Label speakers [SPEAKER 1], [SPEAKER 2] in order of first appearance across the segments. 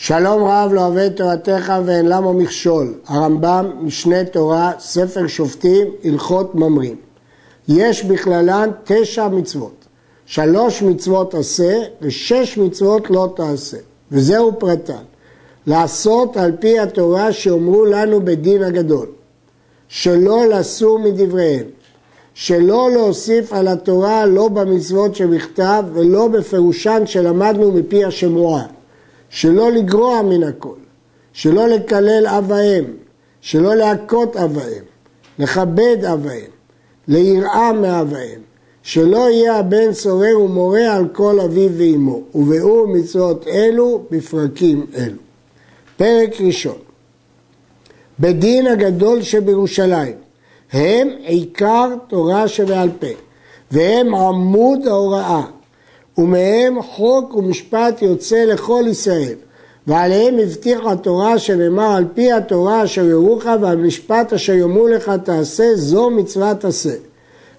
[SPEAKER 1] שלום רב לא אוהב תורתך ואין למה מכשול. הרמב"ם, משנה תורה, ספר שופטים, הלכות ממרים. יש בכללן תשע מצוות. שלוש מצוות עשה ושש מצוות לא תעשה. וזהו פרטן. לעשות על פי התורה שאומרו לנו בדין הגדול. שלא לסור מדבריהם. שלא להוסיף על התורה לא במצוות שבכתב ולא בפירושן שלמדנו מפי השמועה. שלא לגרוע מן הכל, שלא לקלל אב ואם, שלא להכות אב ואם, לכבד אב ואם, ליראה מאב ואם, שלא יהיה הבן סורר ומורה על כל אביו ואמו, וביאור מצוות אלו בפרקים אלו. פרק ראשון בדין הגדול שבירושלים הם עיקר תורה שבעל פה והם עמוד ההוראה ומהם חוק ומשפט יוצא לכל ישראל. ועליהם הבטיחה התורה שנאמר על פי התורה אשר יורוך ועל משפט אשר יאמרו לך תעשה זו מצוות עשה.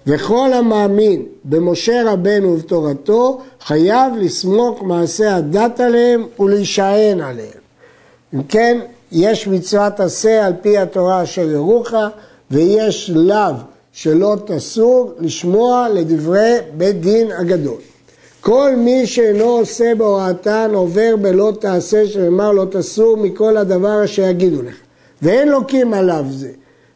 [SPEAKER 1] וכל המאמין במשה רבנו ובתורתו חייב לסמוך מעשה הדת עליהם ולהישען עליהם. אם כן, יש מצוות עשה על פי התורה אשר יורוך ויש לאו שלא תסור לשמוע לדברי בית דין הגדול. כל מי שאינו עושה בהוראתן עובר בלא תעשה שנאמר לא תסור מכל הדבר אשר יגידו לך. ואין לוקים עליו זה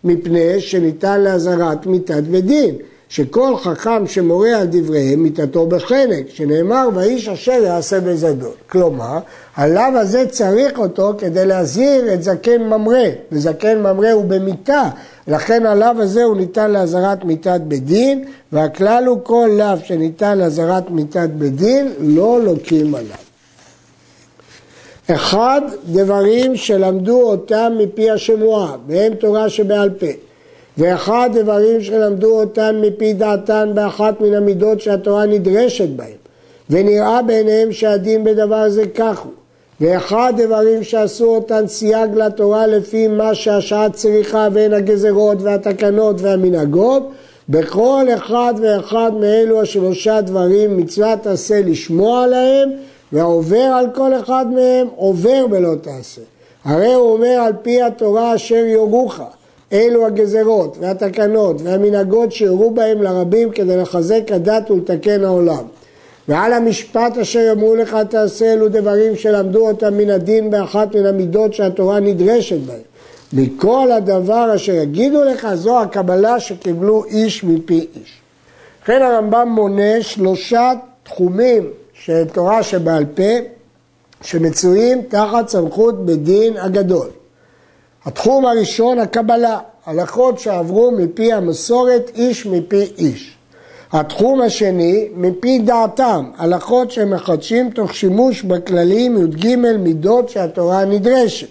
[SPEAKER 1] מפני שניתן לאזהרת מיתת בדין שכל חכם שמורה על דבריהם מיתתו בחנק שנאמר ואיש אשר יעשה בזדון כלומר הלאו הזה צריך אותו כדי להזהיר את זקן ממרא וזקן ממרא הוא במיתה לכן הלאו הזה הוא ניתן לאזהרת מיתת בדין, והכלל הוא כל לאו שניתן לאזהרת מיתת בדין, לא לוקים עליו. אחד, דברים שלמדו אותם מפי השמועה, והם תורה שבעל פה. ואחד, דברים שלמדו אותם מפי דעתן באחת מן המידות שהתורה נדרשת בהם. ונראה בעיניהם שהדין בדבר זה כך הוא. ואחד דברים שעשו אותן סייג לתורה לפי מה שהשעה צריכה בין הגזרות והתקנות והמנהגות, בכל אחד ואחד מאלו השלושה דברים מצוות עשה לשמוע להם, והעובר על כל אחד מהם עובר בלא תעשה. הרי הוא אומר על פי התורה אשר יורוך, אלו הגזרות והתקנות והמנהגות שיורו בהם לרבים כדי לחזק הדת ולתקן העולם. ועל המשפט אשר אמרו לך תעשה אלו דברים שלמדו אותם מן הדין באחת מן המידות שהתורה נדרשת בהן. מכל הדבר אשר יגידו לך זו הקבלה שקיבלו איש מפי איש. לכן הרמב"ם מונה שלושה תחומים של תורה שבעל פה שמצויים תחת סמכות בדין הגדול. התחום הראשון הקבלה, הלכות שעברו מפי המסורת איש מפי איש. התחום השני, מפי דעתם, הלכות שמחדשים תוך שימוש בכללים י"ג מידות שהתורה נדרשת.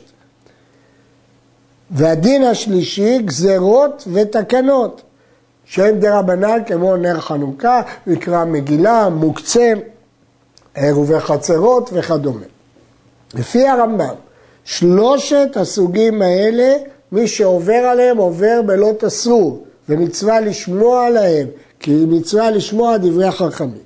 [SPEAKER 1] והדין השלישי, גזרות ותקנות, שהם דרבנן כמו נר חנוכה, מקרא מגילה, מוקצה, עירובי חצרות וכדומה. לפי הרמב"ם, שלושת הסוגים האלה, מי שעובר עליהם עובר בלא תסור, ומצווה לשמוע עליהם כי מצווה לשמוע דברי החכמים.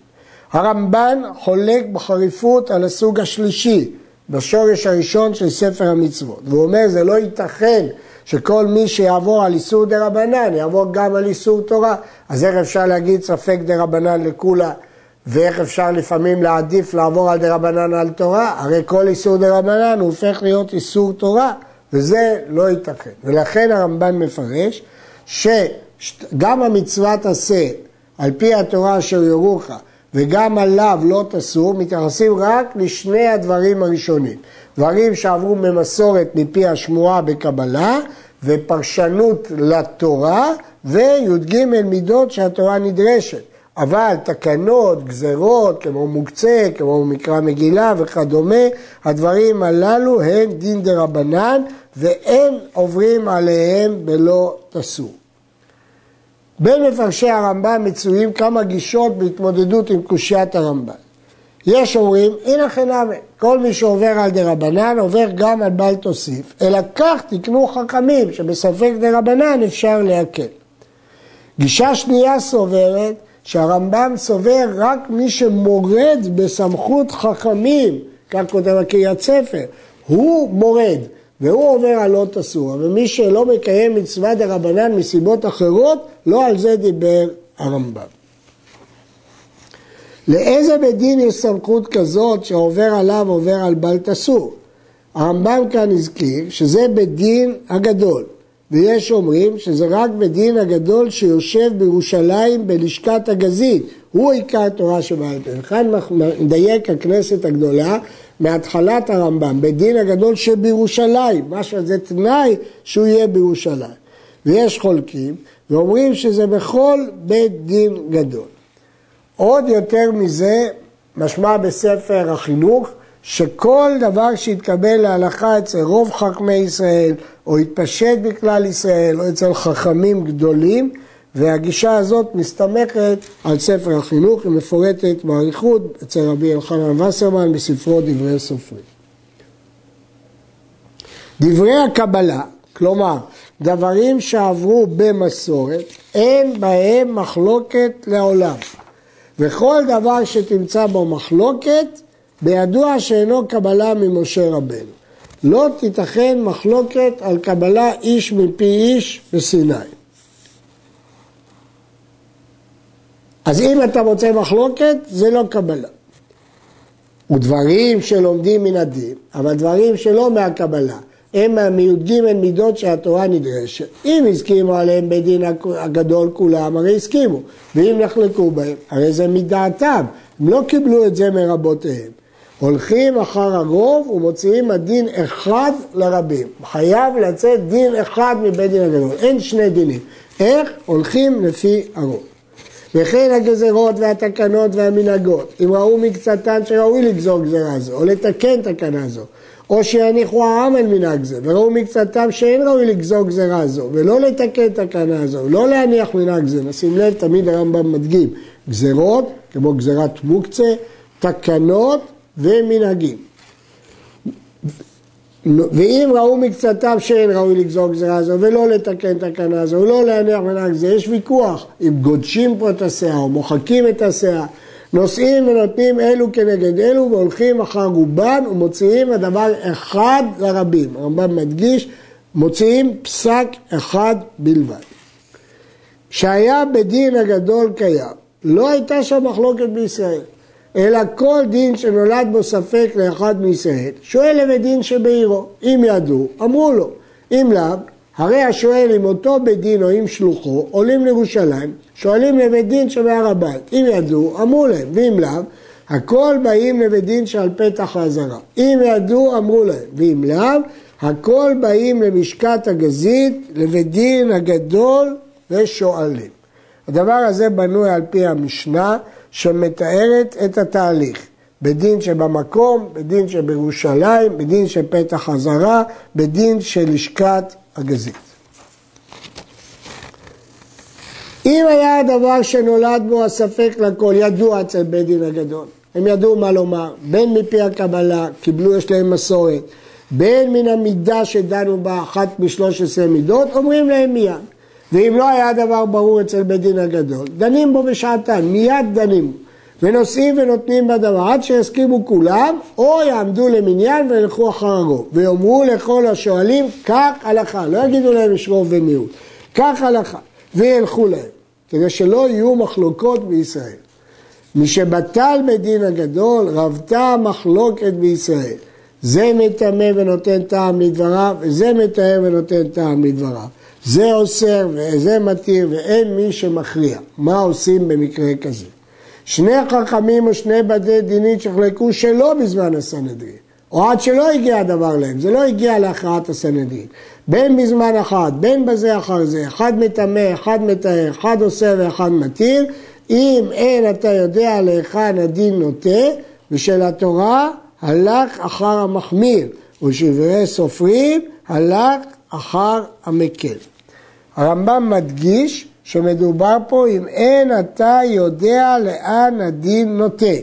[SPEAKER 1] הרמב"ן חולק בחריפות על הסוג השלישי, בשורש הראשון של ספר המצוות. והוא אומר, זה לא ייתכן שכל מי שיעבור על איסור דרבנן, יעבור גם על איסור תורה. אז איך אפשר להגיד ספק דרבנן לקולא, ואיך אפשר לפעמים להעדיף לעבור על דרבנן על תורה? הרי כל איסור דרבנן הוא הופך להיות איסור תורה, וזה לא ייתכן. ולכן הרמב"ן מפרש שגם המצוות עשה על פי התורה אשר יורוך וגם עליו לא תסור, מתייחסים רק לשני הדברים הראשונים. דברים שעברו ממסורת מפי השמועה בקבלה ופרשנות לתורה וי"ג מידות שהתורה נדרשת. אבל תקנות, גזרות, כמו מוקצה, כמו מקרא מגילה וכדומה, הדברים הללו הם דין רבנן ואין עוברים עליהם בלא תסור. בין מפרשי הרמב"ם מצויים כמה גישות בהתמודדות עם קושיית הרמב"ם. יש אומרים, הנה חינמי, כל מי שעובר על דה רבנן עובר גם על בל תוסיף, אלא כך תקנו חכמים, שבספק דה רבנן אפשר להקל. גישה שנייה סוברת שהרמב"ם סובר רק מי שמורד בסמכות חכמים, כך כותב הקריית ספר, הוא מורד, והוא עובר על לא תסור, ומי שלא מקיים מצווה דה רבנן מסיבות אחרות, לא על זה דיבר הרמב"ם. לאיזה בית דין יש סמכות כזאת שעובר עליו עובר על בל תסור? הרמב"ם כאן הזכיר שזה בית דין הגדול, ויש אומרים שזה רק בית דין הגדול שיושב בירושלים בלשכת הגזית, הוא עיקר התורה שבעל פה. וכאן מדייק הכנסת הגדולה מהתחלת הרמב"ם, בית דין הגדול שבירושלים, משהו זה תנאי שהוא יהיה בירושלים. ויש חולקים ואומרים שזה בכל בית דין גדול. עוד יותר מזה, משמע בספר החינוך, שכל דבר שהתקבל להלכה אצל רוב חכמי ישראל, או התפשט בכלל ישראל, או אצל חכמים גדולים, והגישה הזאת מסתמכת על ספר החינוך, היא מפורטת באריכות אצל רבי אלחנן וסרמן בספרו דברי סופרים. דברי הקבלה, כלומר דברים שעברו במסורת, אין בהם מחלוקת לעולם. וכל דבר שתמצא בו מחלוקת, בידוע שאינו קבלה ממשה רבנו. לא תיתכן מחלוקת על קבלה איש מפי איש בסיני. אז אם אתה מוצא מחלוקת, זה לא קבלה. ודברים שלומדים מן הדין, אבל דברים שלא מהקבלה, הם מהמי"ג מידות שהתורה נדרשת. אם הסכימו עליהם בית דין הגדול כולם, הרי הסכימו. ואם נחלקו בהם, הרי זה מדעתם. הם לא קיבלו את זה מרבותיהם. הולכים אחר הרוב ומוציאים הדין אחד לרבים. חייב לצאת דין אחד מבית דין הגדול. אין שני דינים. איך? הולכים לפי הרוב. וכן הגזרות והתקנות והמנהגות, אם ראו מקצתן שראוי לגזור גזרה זו, או לתקן תקנה זו, או שיניחו העם על מנהג זה, וראו מקצתם שאין ראוי לגזור גזרה זו, ולא לתקן תקנה זו, לא להניח מנהג זה. נשים לב, תמיד הרמב"ם מדגים, גזרות, כמו גזרת מוקצה, תקנות ומנהגים. ואם ראו מקצתם שאין ראוי לגזור גזרה זו ולא לתקן תקנה זו ולא להניח מנהג זה, יש ויכוח אם גודשים פה את הסאה או מוחקים את הסאה, נושאים ונותנים אלו כנגד אלו והולכים אחר רובן ומוציאים הדבר אחד לרבים. הרמב"ם מדגיש, מוציאים פסק אחד בלבד. שהיה בדין הגדול קיים, לא הייתה שם מחלוקת בישראל. אלא כל דין שנולד בו ספק לאחד מישראל, שואל לבית דין שבעירו. אם ידעו, אמרו לו. אם לאו, הרי השואל אם אותו בית דין או אם שלוחו, עולים לירושלים, שואלים לבית דין שבהר הבית. אם ידעו, אמרו להם, ואם לאו, הכל באים לבית דין שעל פתח האזהרה. אם ידעו, אמרו להם, ואם לאו, הכל באים למשקת הגזית, לבית דין הגדול ושואלים. הדבר הזה בנוי על פי המשנה, שמתארת את התהליך. בדין שבמקום, בדין שבירושלים, בדין של פתח הזרה, בדין של לשכת הגזית. אם היה הדבר שנולד בו הספק לכל, ידוע אצל בית דין הגדול. הם ידעו מה לומר, בין מפי הקבלה, קיבלו, יש להם מסורת, בין מן המידה שדנו בה אחת משלוש עשרה מידות, אומרים להם מיד. ואם לא היה דבר ברור אצל בית דין הגדול, דנים בו בשעתן, מיד דנים. ונושאים ונותנים בדבר עד שיסכימו כולם, או יעמדו למניין וילכו אחר הרוב. ויאמרו לכל השואלים, כך הלכה. לא יגידו להם יש רוב ומיעוט. כך הלכה. וילכו להם, כדי שלא יהיו מחלוקות בישראל. משבטל בית דין הגדול, רבתה מחלוקת בישראל. זה מטמא ונותן טעם לדבריו, וזה מטהר ונותן טעם לדבריו. זה אוסר וזה מתיר ואין מי שמכריע. מה עושים במקרה כזה? שני חכמים או שני בתי דינית שחלקו שלא בזמן הסנהדרין, או עד שלא הגיע הדבר להם, זה לא הגיע להכרעת הסנהדרין. בין בזמן אחד, בין בזה אחר זה, אחד מטמא, אחד מטהר, אחד עושה ואחד מתיר, אם אין אתה יודע להיכן הדין נוטה, ושל התורה הלך אחר המחמיר, ושברי סופרים הלך אחר המקל. הרמב"ם מדגיש שמדובר פה אם אין אתה יודע לאן הדין נוטה.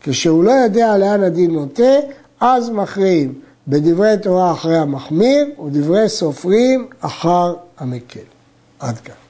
[SPEAKER 1] כשהוא לא יודע לאן הדין נוטה, אז מכריעים בדברי תורה אחרי המחמיר ודברי סופרים אחר המקל. עד כאן.